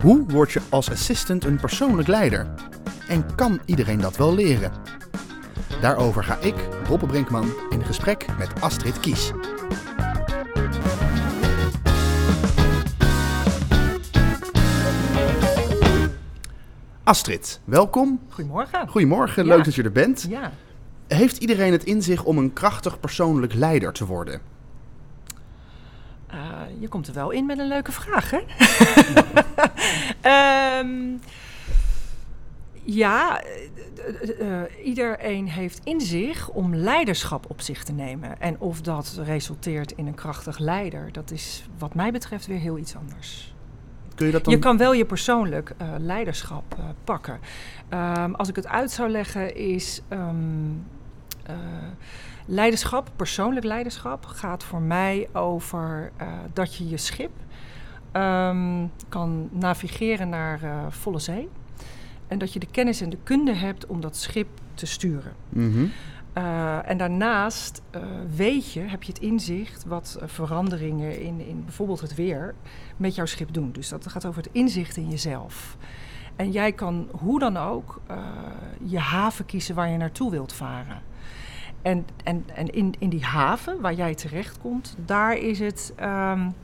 Hoe word je als assistant een persoonlijk leider? En kan iedereen dat wel leren? Daarover ga ik, Boppe Brinkman, in gesprek met Astrid Kies. Astrid, welkom. Goedemorgen. Goedemorgen, Ja. leuk dat je er bent. Ja. Heeft iedereen het in zich om een krachtig persoonlijk leider te worden? Eh, je komt er wel in met een leuke vraag, hè? Ehm, ja, eh, eh, eh, iedereen heeft in zich om leiderschap op zich te nemen. En of dat resulteert in een krachtig leider, dat is wat mij betreft weer heel iets anders. Kun je dat dan... Je kan wel je persoonlijk eh, leiderschap eh, pakken. Ehm, als ik het uit zou leggen, is ehm, eh, leiderschap, persoonlijk leiderschap, gaat voor mij over eh, dat je je schip ehm, kan navigeren naar eh, volle zee. En dat je de kennis en de kunde hebt om dat schip te sturen. Mhm. Uh, en daarnaast weet je, heb je het inzicht wat veranderingen in, in bijvoorbeeld het weer met jouw schip doen. Dus dat gaat over het inzicht in jezelf. En jij kan hoe dan ook je haven kiezen waar je naartoe wilt varen. En, en, en in, in die haven waar jij terechtkomt, daar is het. Um,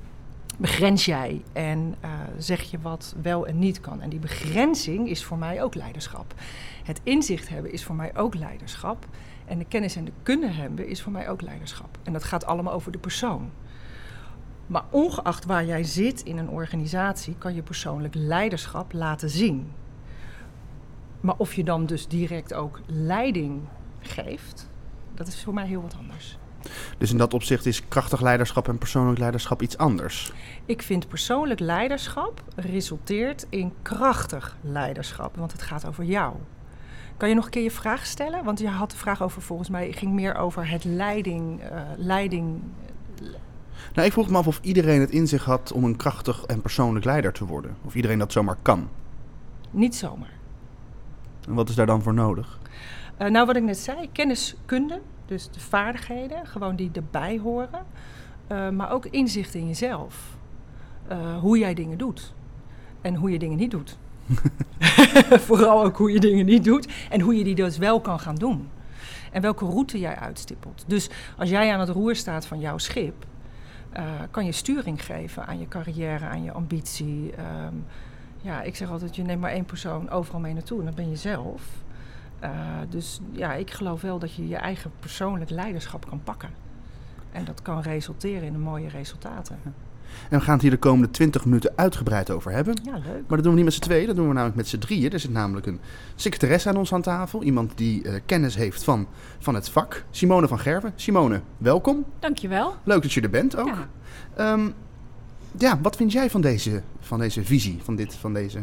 begrens jij en uh, zeg je wat wel en niet kan. En die begrenzing is voor mij ook leiderschap. Het inzicht hebben is voor mij ook leiderschap. En de kennis en de kunde hebben is voor mij ook leiderschap. En dat gaat allemaal over de persoon. Maar ongeacht waar jij zit in een organisatie, kan je persoonlijk leiderschap laten zien. Maar of je dan dus direct ook leiding geeft, dat is voor mij heel wat anders. Dus in dat opzicht is krachtig leiderschap en persoonlijk leiderschap iets anders. Ik vind persoonlijk leiderschap resulteert in krachtig leiderschap, want het gaat over jou. Kan je nog een keer je vraag stellen? Want je had de vraag over, volgens mij, ging meer over het leiding. Uh, leiding nou, ik vroeg me af of iedereen het in zich had om een krachtig en persoonlijk leider te worden. Of iedereen dat zomaar kan. Niet zomaar. En wat is daar dan voor nodig? Uh, nou, wat ik net zei, kenniskunde, dus de vaardigheden, gewoon die erbij horen. Uh, maar ook inzicht in jezelf. Uh, hoe jij dingen doet. En hoe je dingen niet doet. Vooral ook hoe je dingen niet doet en hoe je die dus wel kan gaan doen. En welke route jij uitstippelt. Dus als jij aan het roer staat van jouw schip, uh, kan je sturing geven aan je carrière, aan je ambitie. Um, ja, ik zeg altijd, je neemt maar één persoon overal mee naartoe en dat ben je zelf. Uh, dus ja, ik geloof wel dat je je eigen persoonlijk leiderschap kan pakken. En dat kan resulteren in mooie resultaten. En we gaan het hier de komende 20 minuten uitgebreid over hebben. Ja, leuk. Maar dat doen we niet met z'n tweeën, dat doen we namelijk met z'n drieën. Er zit namelijk een secretaresse aan ons aan tafel. Iemand die uh, kennis heeft van, van het vak. Simone van Gerven. Simone, welkom. Dankjewel. Leuk dat je er bent ook. Ja, um, ja wat vind jij van deze, van deze visie, van, dit, van, deze,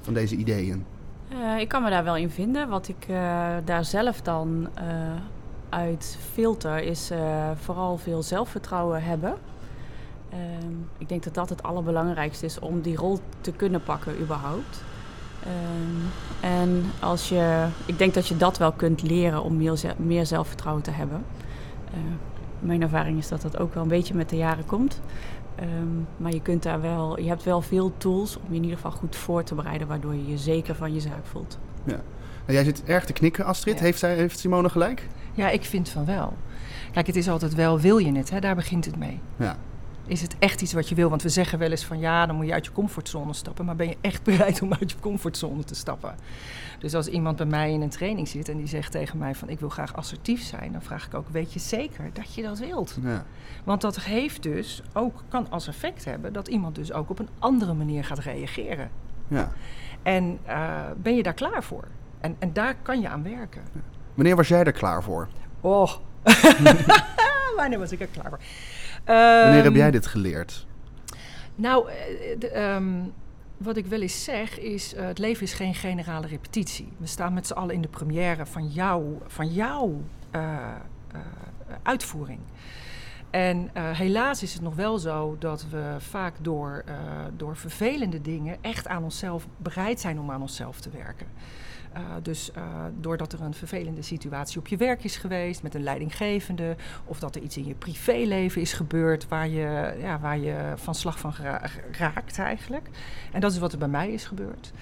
van deze ideeën? Uh, ik kan me daar wel in vinden. Wat ik uh, daar zelf dan uh, uit filter is vooral veel zelfvertrouwen hebben. Um, ik denk dat dat het allerbelangrijkste is om die rol te kunnen pakken überhaupt. Um, en als je, ik denk dat je dat wel kunt leren om meer, meer zelfvertrouwen te hebben. Mijn ervaring is dat dat ook wel een beetje met de jaren komt. Um, maar je kunt daar wel, je hebt wel veel tools om je in ieder geval goed voor te bereiden, waardoor je je zeker van je zaak voelt. Ja. Nou, jij zit erg te knikken, Astrid. Ja. Heeft, zij, heeft Simone gelijk? Ja, ik vind van wel. Kijk, het is altijd wel, wil je het? Hè? Daar begint het mee. Ja. Is het echt iets wat je wil? Want we zeggen wel eens van ja, dan moet je uit je comfortzone stappen. Maar ben je echt bereid om uit je comfortzone te stappen? Dus als iemand bij mij in een training zit en die zegt tegen mij van ik wil graag assertief zijn, dan vraag ik ook, weet je zeker dat je dat wilt? Ja. Want dat heeft dus ook, kan als effect hebben dat iemand dus ook op een andere manier gaat reageren. Ja. En uh, ben je daar klaar voor? En, en daar kan je aan werken. Ja. Wanneer was jij er klaar voor? Oh, wanneer was ik er klaar voor? Wanneer heb jij dit geleerd? Nou, de, um, wat ik wel eens zeg is, uh, het leven is geen generale repetitie. We staan met z'n allen in de première van, jou, van jouw uh, uh, uitvoering. En helaas is het nog wel zo dat we vaak door, door vervelende dingen echt aan onszelf bereid zijn om aan onszelf te werken. Uh, dus uh, doordat er een vervelende situatie op je werk is geweest met een leidinggevende, of dat er iets in je privéleven is gebeurd waar je, ja, waar je van slag van raakt eigenlijk. En dat is wat er bij mij is gebeurd.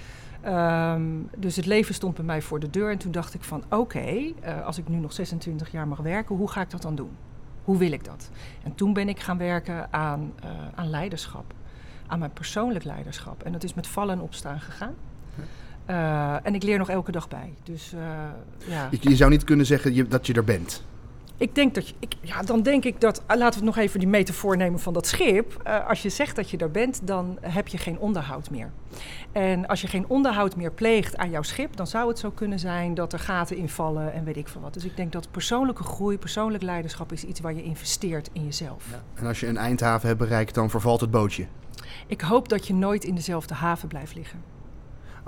Um, dus het leven stond bij mij voor de deur en toen dacht ik van oké, uh, als ik nu nog 26 jaar mag werken, hoe ga ik dat dan doen? Hoe wil ik dat? En toen ben ik gaan werken aan, aan leiderschap, aan mijn persoonlijk leiderschap. En dat is met vallen en opstaan gegaan. Uh, en ik leer nog elke dag bij. Dus, ja. je, je zou niet kunnen zeggen je, dat je er bent. Ik denk dat je, ik, ja, dan denk ik dat, laten we nog even die metafoor nemen van dat schip. Uh, als je zegt dat je daar bent, dan heb je geen onderhoud meer. En als je geen onderhoud meer pleegt aan jouw schip, dan zou het zo kunnen zijn dat er gaten invallen en weet ik veel wat. Dus ik denk dat persoonlijke groei, persoonlijk leiderschap is iets waar je investeert in jezelf. Ja. En als je een eindhaven hebt bereikt, dan vervalt het bootje. Ik hoop dat je nooit in dezelfde haven blijft liggen.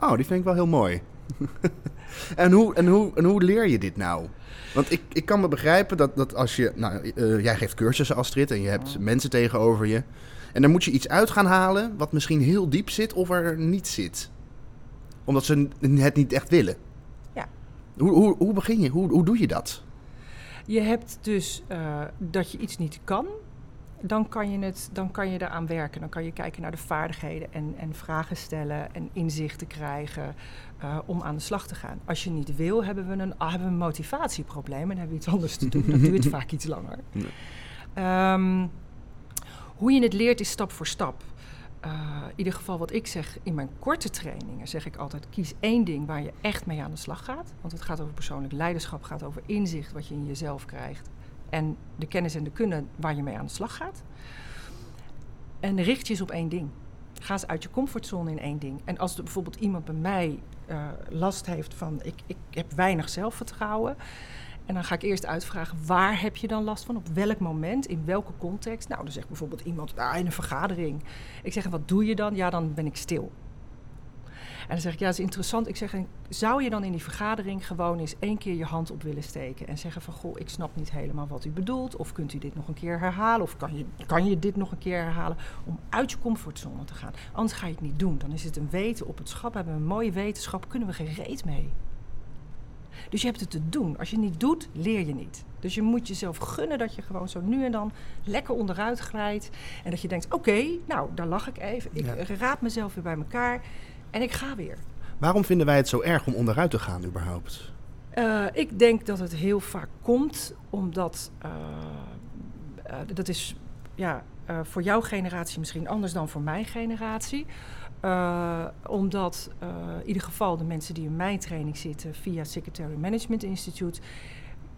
Oh, die vind ik wel heel mooi. en, hoe, en, hoe, en hoe leer je dit nou? Want ik, ik kan me begrijpen dat, dat als je... Nou, uh, jij geeft cursussen, Astrid, en je hebt mensen tegenover je. En dan moet je iets uit gaan halen wat misschien heel diep zit of er niet zit. Omdat ze het niet echt willen. Ja. Hoe, hoe, hoe begin je? Hoe, hoe doe je dat? Je hebt dus uh, dat je iets niet kan dan kan je, het, dan kan je eraan werken. Dan kan je kijken naar de vaardigheden en, en vragen stellen en inzichten krijgen uh, om aan de slag te gaan. Als je niet wil, hebben we een, hebben we een motivatieprobleem en hebben we iets anders te doen. Dat duurt vaak iets langer. Nee. Um, hoe je het leert is stap voor stap. Uh, in ieder geval wat ik zeg in mijn korte trainingen, zeg ik altijd: kies één ding waar je echt mee aan de slag gaat. Want het gaat over persoonlijk leiderschap, gaat over inzicht wat je in jezelf krijgt en de kennis en de kunde waar je mee aan de slag gaat. En richt je eens op één ding. Ga eens uit je comfortzone in één ding. En als er bijvoorbeeld iemand bij mij uh, last heeft van ik, ik heb weinig zelfvertrouwen. En dan ga ik eerst uitvragen, waar heb je dan last van? Op welk moment? In welke context? Nou, dan zegt bijvoorbeeld iemand, ah, in een vergadering. Ik zeg, wat doe je dan? Ja, dan ben ik stil. En dan zeg ik, ja, dat is interessant. Ik zeg, zou je dan in die vergadering gewoon eens één keer je hand op willen steken en zeggen van, goh, ik snap niet helemaal wat u bedoelt, of kunt u dit nog een keer herhalen, of kan je, kan je dit nog een keer herhalen, om uit je comfortzone te gaan. Anders ga je het niet doen. Dan is het een weten op het schap, hebben we een mooie wetenschap, kunnen we geen reet mee. Dus je hebt het te doen. Als je het niet doet, leer je niet. Dus je moet jezelf gunnen dat je gewoon zo nu en dan lekker onderuit glijdt. En dat je denkt, oké, okay, nou, daar lag ik even. Ik ja. raap mezelf weer bij elkaar. En ik ga weer. Waarom vinden wij het zo erg om onderuit te gaan überhaupt? Uh, ik denk dat het heel vaak komt omdat uh, uh, dat is ja, voor jouw generatie misschien anders dan voor mijn generatie. omdat in ieder geval de mensen die in mijn training zitten via Secretary Management Institute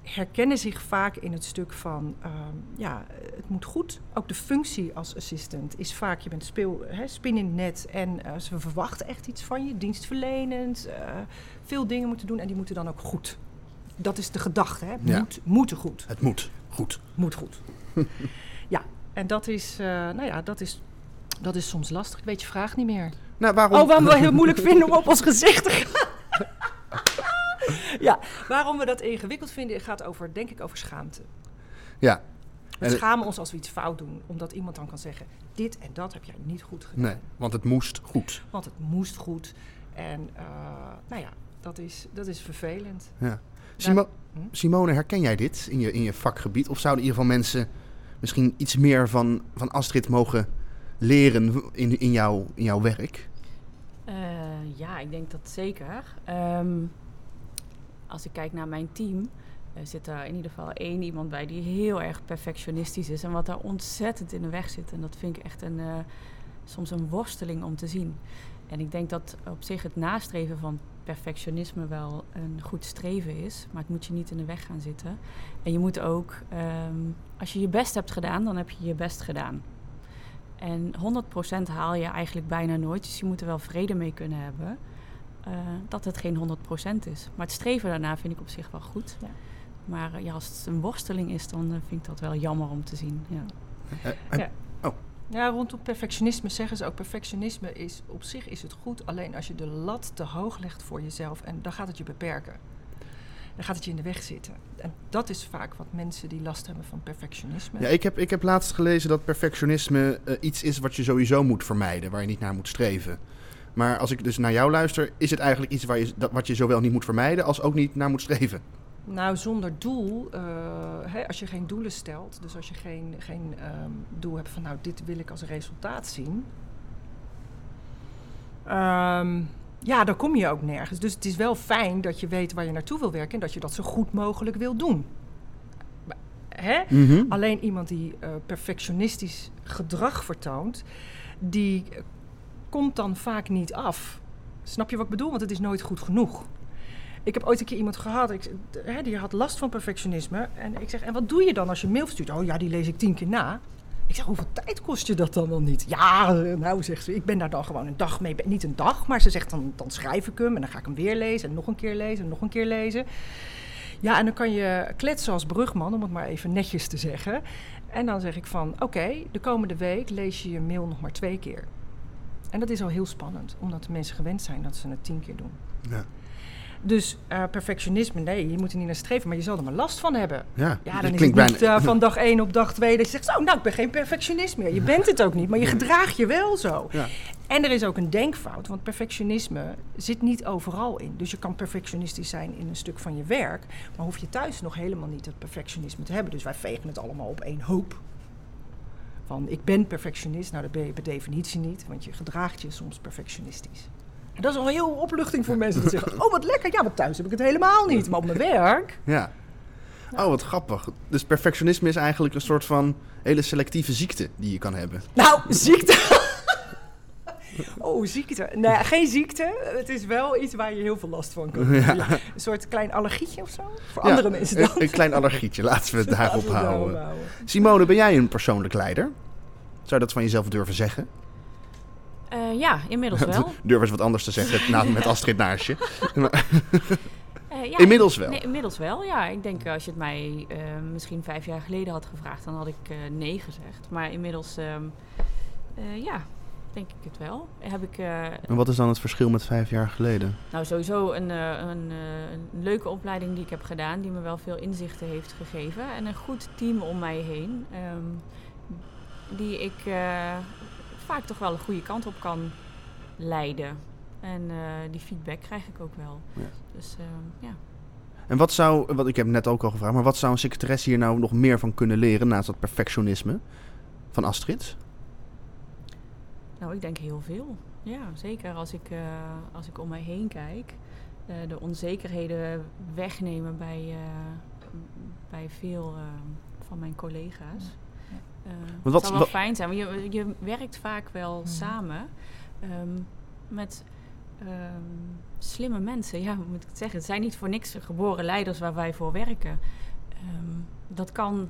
herkennen zich vaak in het stuk van, uh, ja, het moet goed. Ook de functie als assistant is vaak, je bent speel, hè, spin in het net en uh, ze verwachten echt iets van je, dienstverlenend, uh, veel dingen moeten doen en die moeten dan ook goed. Dat is de gedachte, hè? Moet, moeten goed. Het moet goed. Moet goed. ja, en dat is, nou ja, dat is, dat is soms lastig. Ik weet je vraag niet meer. Nou, waarom? Oh, waarom we heel moeilijk vinden om op ons gezicht te gaan. ja, waarom we dat ingewikkeld vinden, gaat over, denk ik, over schaamte. Ja. We schamen ons als we iets fout doen, omdat iemand dan kan zeggen: dit en dat heb jij niet goed gedaan. Nee, want het moest goed. Want het moest goed. En uh, nou ja, dat is, dat is vervelend. Ja. Simo hm? Simone, herken jij dit in je, in je vakgebied? Of zouden in ieder geval mensen misschien iets meer van, van Astrid mogen leren in, in, jouw, in jouw werk? Uh, ja, ik denk dat zeker. Um, als ik kijk naar mijn team, uh, zit er in ieder geval één iemand bij die heel erg perfectionistisch is. En wat daar ontzettend in de weg zit. En dat vind ik echt een, uh, soms een worsteling om te zien. En ik denk dat op zich het nastreven van perfectionisme wel een goed streven is. Maar het moet je niet in de weg gaan zitten. En je moet ook, um, als je je best hebt gedaan, dan heb je je best gedaan. En 100% haal je eigenlijk bijna nooit. Dus je moet er wel vrede mee kunnen hebben. Uh, dat het geen 100% is. Maar het streven daarna vind ik op zich wel goed. Ja. Maar uh, ja, als het een worsteling is, dan uh, vind ik dat wel jammer om te zien. Ja. ja. Oh. ja, rondom perfectionisme zeggen ze ook: perfectionisme is op zich is het goed, alleen als je de lat te hoog legt voor jezelf en dan gaat het je beperken. Dan gaat het je in de weg zitten. En dat is vaak wat mensen die last hebben van perfectionisme. Ja, ik heb, ik heb laatst gelezen dat perfectionisme iets is wat je sowieso moet vermijden, waar je niet naar moet streven. Maar als ik dus naar jou luister, is het eigenlijk iets waar je, dat, wat je zowel niet moet vermijden als ook niet naar moet streven. Nou, zonder doel, eh, hè, als je geen doelen stelt, dus als je geen, geen ehm, doel hebt van nou, dit wil ik als resultaat zien, ehm, ja, dan kom je ook nergens. Dus het is wel fijn dat je weet waar je naartoe wil werken en dat je dat zo goed mogelijk wil doen. Hè? Mhm. Alleen iemand die eh, perfectionistisch gedrag vertoont, die komt dan vaak niet af. Snap je wat ik bedoel? Want het is nooit goed genoeg. Ik heb ooit een keer iemand gehad, ik, hè, die had last van perfectionisme. En ik zeg, en wat doe je dan als je mail stuurt? Oh ja, die lees ik tien keer na. Ik zeg, hoeveel tijd kost je dat dan wel niet? Ja, nou, zegt ze, ik ben daar dan gewoon een dag mee. Niet een dag, maar ze zegt, dan, dan schrijf ik hem en dan ga ik hem weer lezen en nog een keer lezen en nog een keer lezen. Ja, en dan kan je kletsen als brugman, om het maar even netjes te zeggen. En dan zeg ik van, oké, de komende week lees je je mail nog maar twee keer. En dat is al heel spannend, omdat de mensen gewend zijn dat ze het tien keer doen. Ja. Dus uh, perfectionisme, nee, je moet er niet naar streven, maar je zal er maar last van hebben. Ja, Ja, dat dan is het niet eh, van dag één op dag twee dat je zegt, zo, nou, ik ben geen perfectionist meer. Je bent het ook niet, maar je gedraagt je wel zo. Ja. En er is ook een denkfout, want perfectionisme zit niet overal in. Dus je kan perfectionistisch zijn in een stuk van je werk, maar hoef je thuis nog helemaal niet het perfectionisme te hebben. Dus wij vegen het allemaal op één hoop. Van ik ben perfectionist, nou dat ben je per definitie niet, want je gedraagt je soms perfectionistisch. En dat is al heel opluchting voor mensen dat zeggen, oh wat lekker, ja, maar thuis heb ik het helemaal niet, maar op mijn werk. Ja. Oh, wat grappig. Dus perfectionisme is eigenlijk een soort van hele selectieve ziekte die je kan hebben. Nou, ziekte. Oh, ziekte. Nee, geen ziekte. Het is wel iets waar je heel veel last van kan hebben. Ja. Een soort klein allergietje of zo. Voor andere mensen een, dan. een klein allergietje, laten we het daarop houden. daarop houden. Simone, ben jij een persoonlijk leider? Zou je dat van jezelf durven zeggen? Eh, ja, inmiddels wel. Durf eens wat anders te zeggen na, met Astrid naast je. Eh, ja, Inmiddels wel. Nee, inmiddels wel, ja. Ik denk als je het mij eh, misschien vijf jaar geleden had gevraagd, dan had ik eh, nee gezegd. Maar inmiddels, ehm, eh, ja, denk ik het wel. Heb ik, eh, En wat is dan het verschil met vijf jaar geleden? nou, sowieso een, eh, een, eh, een leuke opleiding die ik heb gedaan, die me wel veel inzichten heeft gegeven. En een goed team om mij heen, ehm, die ik vaak toch wel een goede kant op kan leiden. En die feedback krijg ik ook wel. Ja. Dus ehm, ja. En wat zou, wat ik heb net ook al gevraagd, maar wat zou een secretaresse hier nou nog meer van kunnen leren naast dat perfectionisme van Astrid? Nou, ik denk heel veel. Ja, zeker als ik, eh, als ik om mij heen kijk. eh, de onzekerheden wegnemen bij, eh, bij veel van mijn collega's. Eh, wat- het zal wel wat- fijn zijn, want je, je werkt vaak wel Mhm. samen ehm, met ehm, slimme mensen. Ja, moet ik het zeggen? Het zijn niet voor niks geboren leiders waar wij voor werken. Ehm, dat kan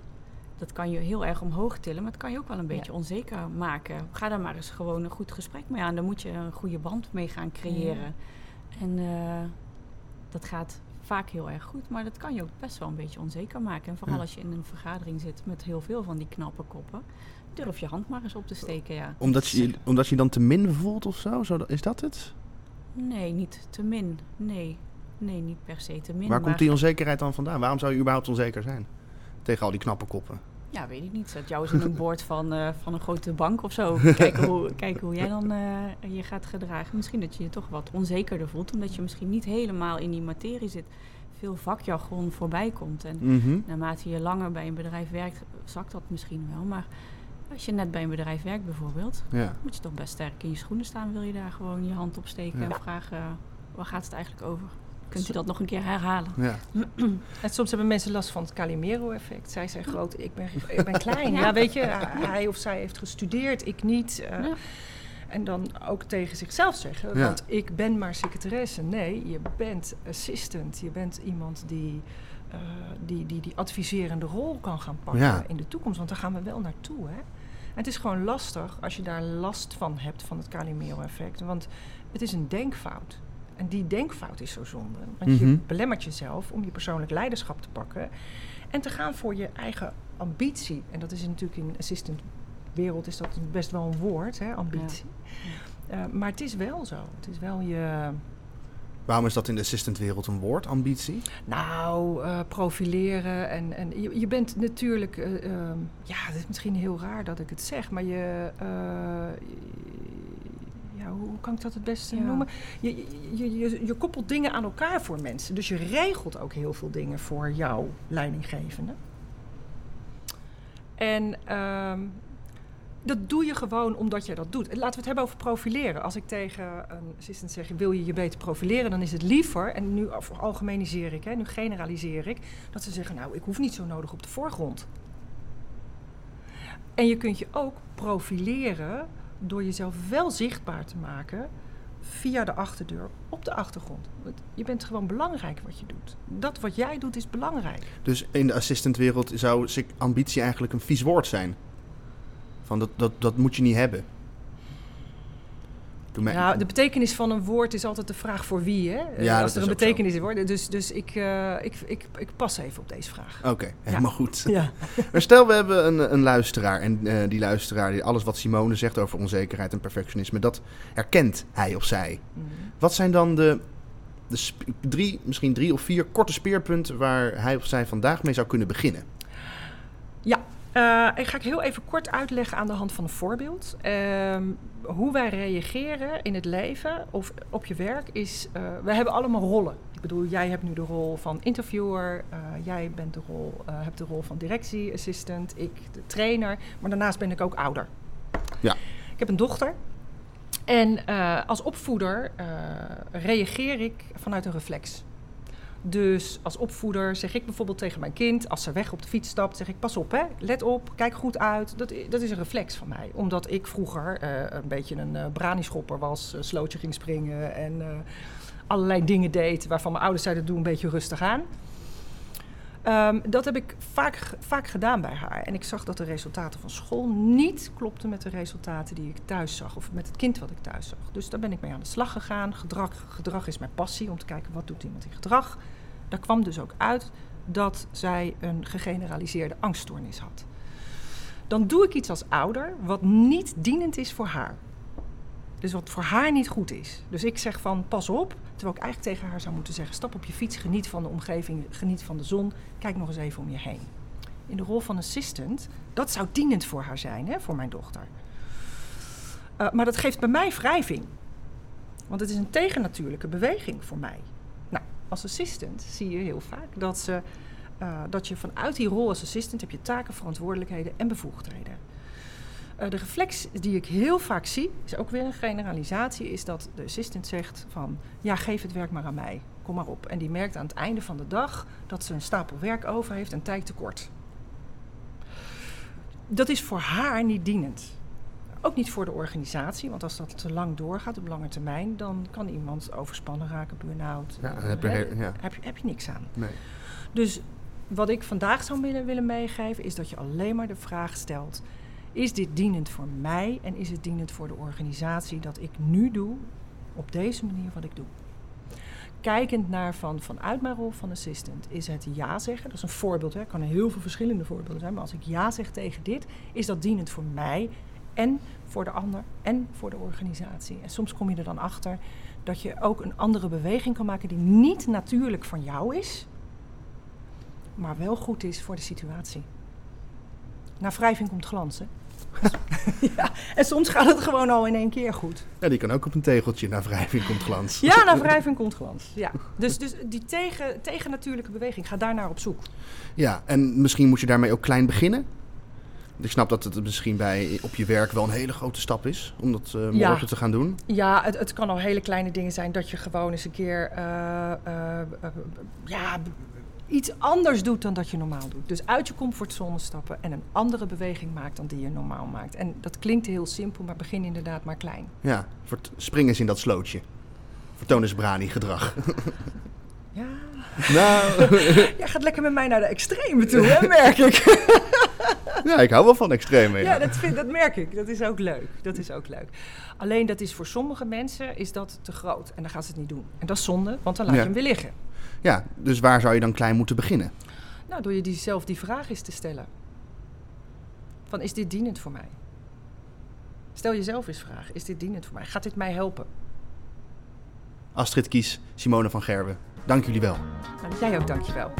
dat kan je heel erg omhoog tillen, maar het kan je ook wel een beetje onzeker maken. Ga daar maar eens gewoon een goed gesprek mee aan. Daar moet je een goede band mee gaan creëren. En eh, dat gaat vaak heel erg goed, maar dat kan je ook best wel een beetje onzeker maken. En vooral Ja. als je in een vergadering zit met heel veel van die knappe koppen, durf je hand maar eens op te steken. Ja. Omdat je, omdat je dan te min voelt of zo? zo is dat het? Nee, niet te min. Nee, nee niet per se te min. Waar maar- komt die onzekerheid dan vandaan? Waarom zou je überhaupt onzeker zijn? Tegen al die knappe koppen. Ja, weet ik niet. Zet jou eens in een boord van, eh, van een grote bank of zo. Kijken hoe, kijken hoe jij dan eh, je gaat gedragen. Misschien dat je je toch wat onzekerder voelt. Omdat je misschien niet helemaal in die materie zit. Veel vakjargon voorbij komt. En Mhm. naarmate je langer bij een bedrijf werkt, zakt dat misschien wel. Maar als je net bij een bedrijf werkt bijvoorbeeld... Ja. moet je toch best sterk in je schoenen staan. Wil je daar gewoon je hand op steken Ja. en vragen... eh, waar gaat het eigenlijk over? Kunt u dat nog een keer herhalen? ja. En soms hebben mensen last van het Calimero-effect. Zij zijn groot, ik ben, ik ben klein. Ja. Ja. weet je, hij of zij heeft gestudeerd, ik niet. eh, Ja. En dan ook tegen zichzelf zeggen, Ja. want ik ben maar secretaresse. Nee, je bent assistant. Je bent iemand die, eh, die, die die adviserende rol kan gaan pakken Ja. in de toekomst. Want daar gaan we wel naartoe, hè. En het is gewoon lastig als je daar last van hebt, van het Calimero-effect. Want het is een denkfout. En die denkfout is zo zonde. Want je Mhm. belemmert jezelf om je persoonlijk leiderschap te pakken. En te gaan voor je eigen ambitie. En dat is natuurlijk in assistant wereld is dat best wel een woord, hè, ambitie. Eh, maar het is wel zo. Het is wel je, Waarom is dat in de assistantwereld een woord, ambitie? nou, eh, profileren. En, en je, je bent natuurlijk, eh, ehm, ja, het is misschien heel raar dat ik het zeg, maar je, eh, hoe kan ik dat het beste Ja. noemen? Je, je, je, je, je koppelt dingen aan elkaar voor mensen. Dus je regelt ook heel veel dingen voor jouw leidinggevende. En ehm, dat doe je gewoon omdat je dat doet. Laten we het hebben over profileren. Als ik tegen een assistent zeg, wil je je beter profileren, dan is het liever, en nu algemeniseer ik, hè, nu generaliseer ik, dat ze zeggen, nou, ik hoef niet zo nodig op de voorgrond. En je kunt je ook profileren door jezelf wel zichtbaar te maken via de achterdeur op de achtergrond. Je bent gewoon belangrijk wat je doet. Dat wat jij doet is belangrijk. Dus in de assistantwereld zou ambitie eigenlijk een vies woord zijn. Van dat, dat, dat moet je niet hebben. Mij- Nou, de betekenis van een woord is altijd de vraag voor wie, hè? Ja, dat Als er een betekenis is. Hoor. Dus, dus ik, eh, ik, ik, ik pas even op deze vraag. Oké, helemaal goed. Ja. Maar stel, we hebben een, een luisteraar. En eh, die luisteraar, die alles wat Simone zegt over onzekerheid en perfectionisme, dat herkent hij of zij. Mhm. Wat zijn dan de, de drie, misschien drie of vier korte speerpunten waar hij of zij vandaag mee zou kunnen beginnen? Ja, eh, ik ga ik heel even kort uitleggen aan de hand van een voorbeeld. Ehm, hoe wij reageren in het leven of op je werk is... eh we hebben allemaal rollen. Ik bedoel, jij hebt nu de rol van interviewer. eh, jij bent de rol, hebt de rol van directieassistent. Ik de trainer. Maar daarnaast ben ik ook ouder. Ja. Ik heb een dochter. En als opvoeder reageer ik vanuit een reflex. Dus als opvoeder zeg ik bijvoorbeeld tegen mijn kind, als ze weg op de fiets stapt, zeg ik: Pas op, hè, let op, kijk goed uit. Dat, dat is een reflex van mij. Omdat ik vroeger eh, een beetje een eh branischopper was, slootje ging springen en eh, allerlei dingen deed waarvan mijn ouders zeiden: Doe een beetje rustig aan. Ehm, dat heb ik vaak, vaak gedaan bij haar. En ik zag dat de resultaten van school niet klopten met de resultaten die ik thuis zag. Of met het kind wat ik thuis zag. Dus daar ben ik mee aan de slag gegaan. Gedrag, gedrag is mijn passie om te kijken wat doet iemand in gedrag. Daar kwam dus ook uit dat zij een gegeneraliseerde angststoornis had. Dan doe ik iets als ouder wat niet dienend is voor haar. Dus wat voor haar niet goed is. Dus ik zeg van pas op, terwijl ik eigenlijk tegen haar zou moeten zeggen: stap op je fiets, geniet van de omgeving, geniet van de zon, kijk nog eens even om je heen. In de rol van assistant, dat zou dienend voor haar zijn, hè, voor mijn dochter. Uh, maar dat geeft bij mij wrijving. Want het is een tegennatuurlijke beweging voor mij. Nou, als assistant zie je heel vaak dat, ze, uh, dat je vanuit die rol als assistant heb je taken, verantwoordelijkheden en bevoegdheden. Uh, de reflex die ik heel vaak zie, is ook weer een generalisatie, is dat de assistant zegt van ja, geef het werk maar aan mij, kom maar op. En die merkt aan het einde van de dag dat ze een stapel werk over heeft en tijd tekort. Dat is voor haar niet dienend. Ook niet voor de organisatie, want als dat te lang doorgaat op lange termijn, dan kan iemand overspannen raken, burn-out. Ja, heb je, he- ja. heb, je, heb je niks aan. Nee. Dus wat ik vandaag zou willen, willen meegeven, is dat je alleen maar de vraag stelt: is dit dienend voor mij en is het dienend voor de organisatie dat ik nu doe op deze manier wat ik doe? Kijkend naar van, vanuit mijn rol van assistant, is het ja zeggen. Dat is een voorbeeld, het kan heel veel verschillende voorbeelden zijn. Maar als ik ja zeg tegen dit, is dat dienend voor mij en voor de ander en voor de organisatie. En soms kom je er dan achter dat je ook een andere beweging kan maken die niet natuurlijk van jou is, maar wel goed is voor de situatie. Na wrijving komt glans, hè? ja, en soms gaat het gewoon al in één keer goed. Ja, die kan ook op een tegeltje. Na wrijving komt glans. Ja, na wrijving komt glans. Ja. Dus, dus die tegen, tegennatuurlijke beweging, ga daar naar op zoek. Ja, en misschien moet je daarmee ook klein beginnen. Ik snap dat het misschien bij op je werk wel een hele grote stap is om dat uh, morgen Ja. te gaan doen. Ja, het, het kan al hele kleine dingen zijn dat je gewoon eens een keer uh, uh, ja, iets anders doet dan dat je normaal doet. Dus uit je comfortzone stappen en een andere beweging maakt dan die je normaal maakt. En dat klinkt heel simpel, maar begin inderdaad maar klein. Ja, voor spring eens in dat slootje. Vertoon eens brani gedrag. Ja. Nou. Jij gaat lekker met mij naar de extreme toe, hè, merk ik. ja, ik hou wel van extreme. Ja, ja dat, vind, dat merk ik. Dat is ook leuk. Dat is ook leuk. Alleen dat is voor sommige mensen is dat te groot. En dan gaan ze het niet doen. En dat is zonde, want dan laat Ja. je hem weer liggen. Ja, dus waar zou je dan klein moeten beginnen? Nou, door je die zelf die vraag eens te stellen. Van, is dit dienend voor mij? Stel jezelf eens vraag, is dit dienend voor mij? Gaat dit mij helpen? Astrid Kies, Simone van Gerwen, dank jullie wel. Nou, jij ook, dankjewel.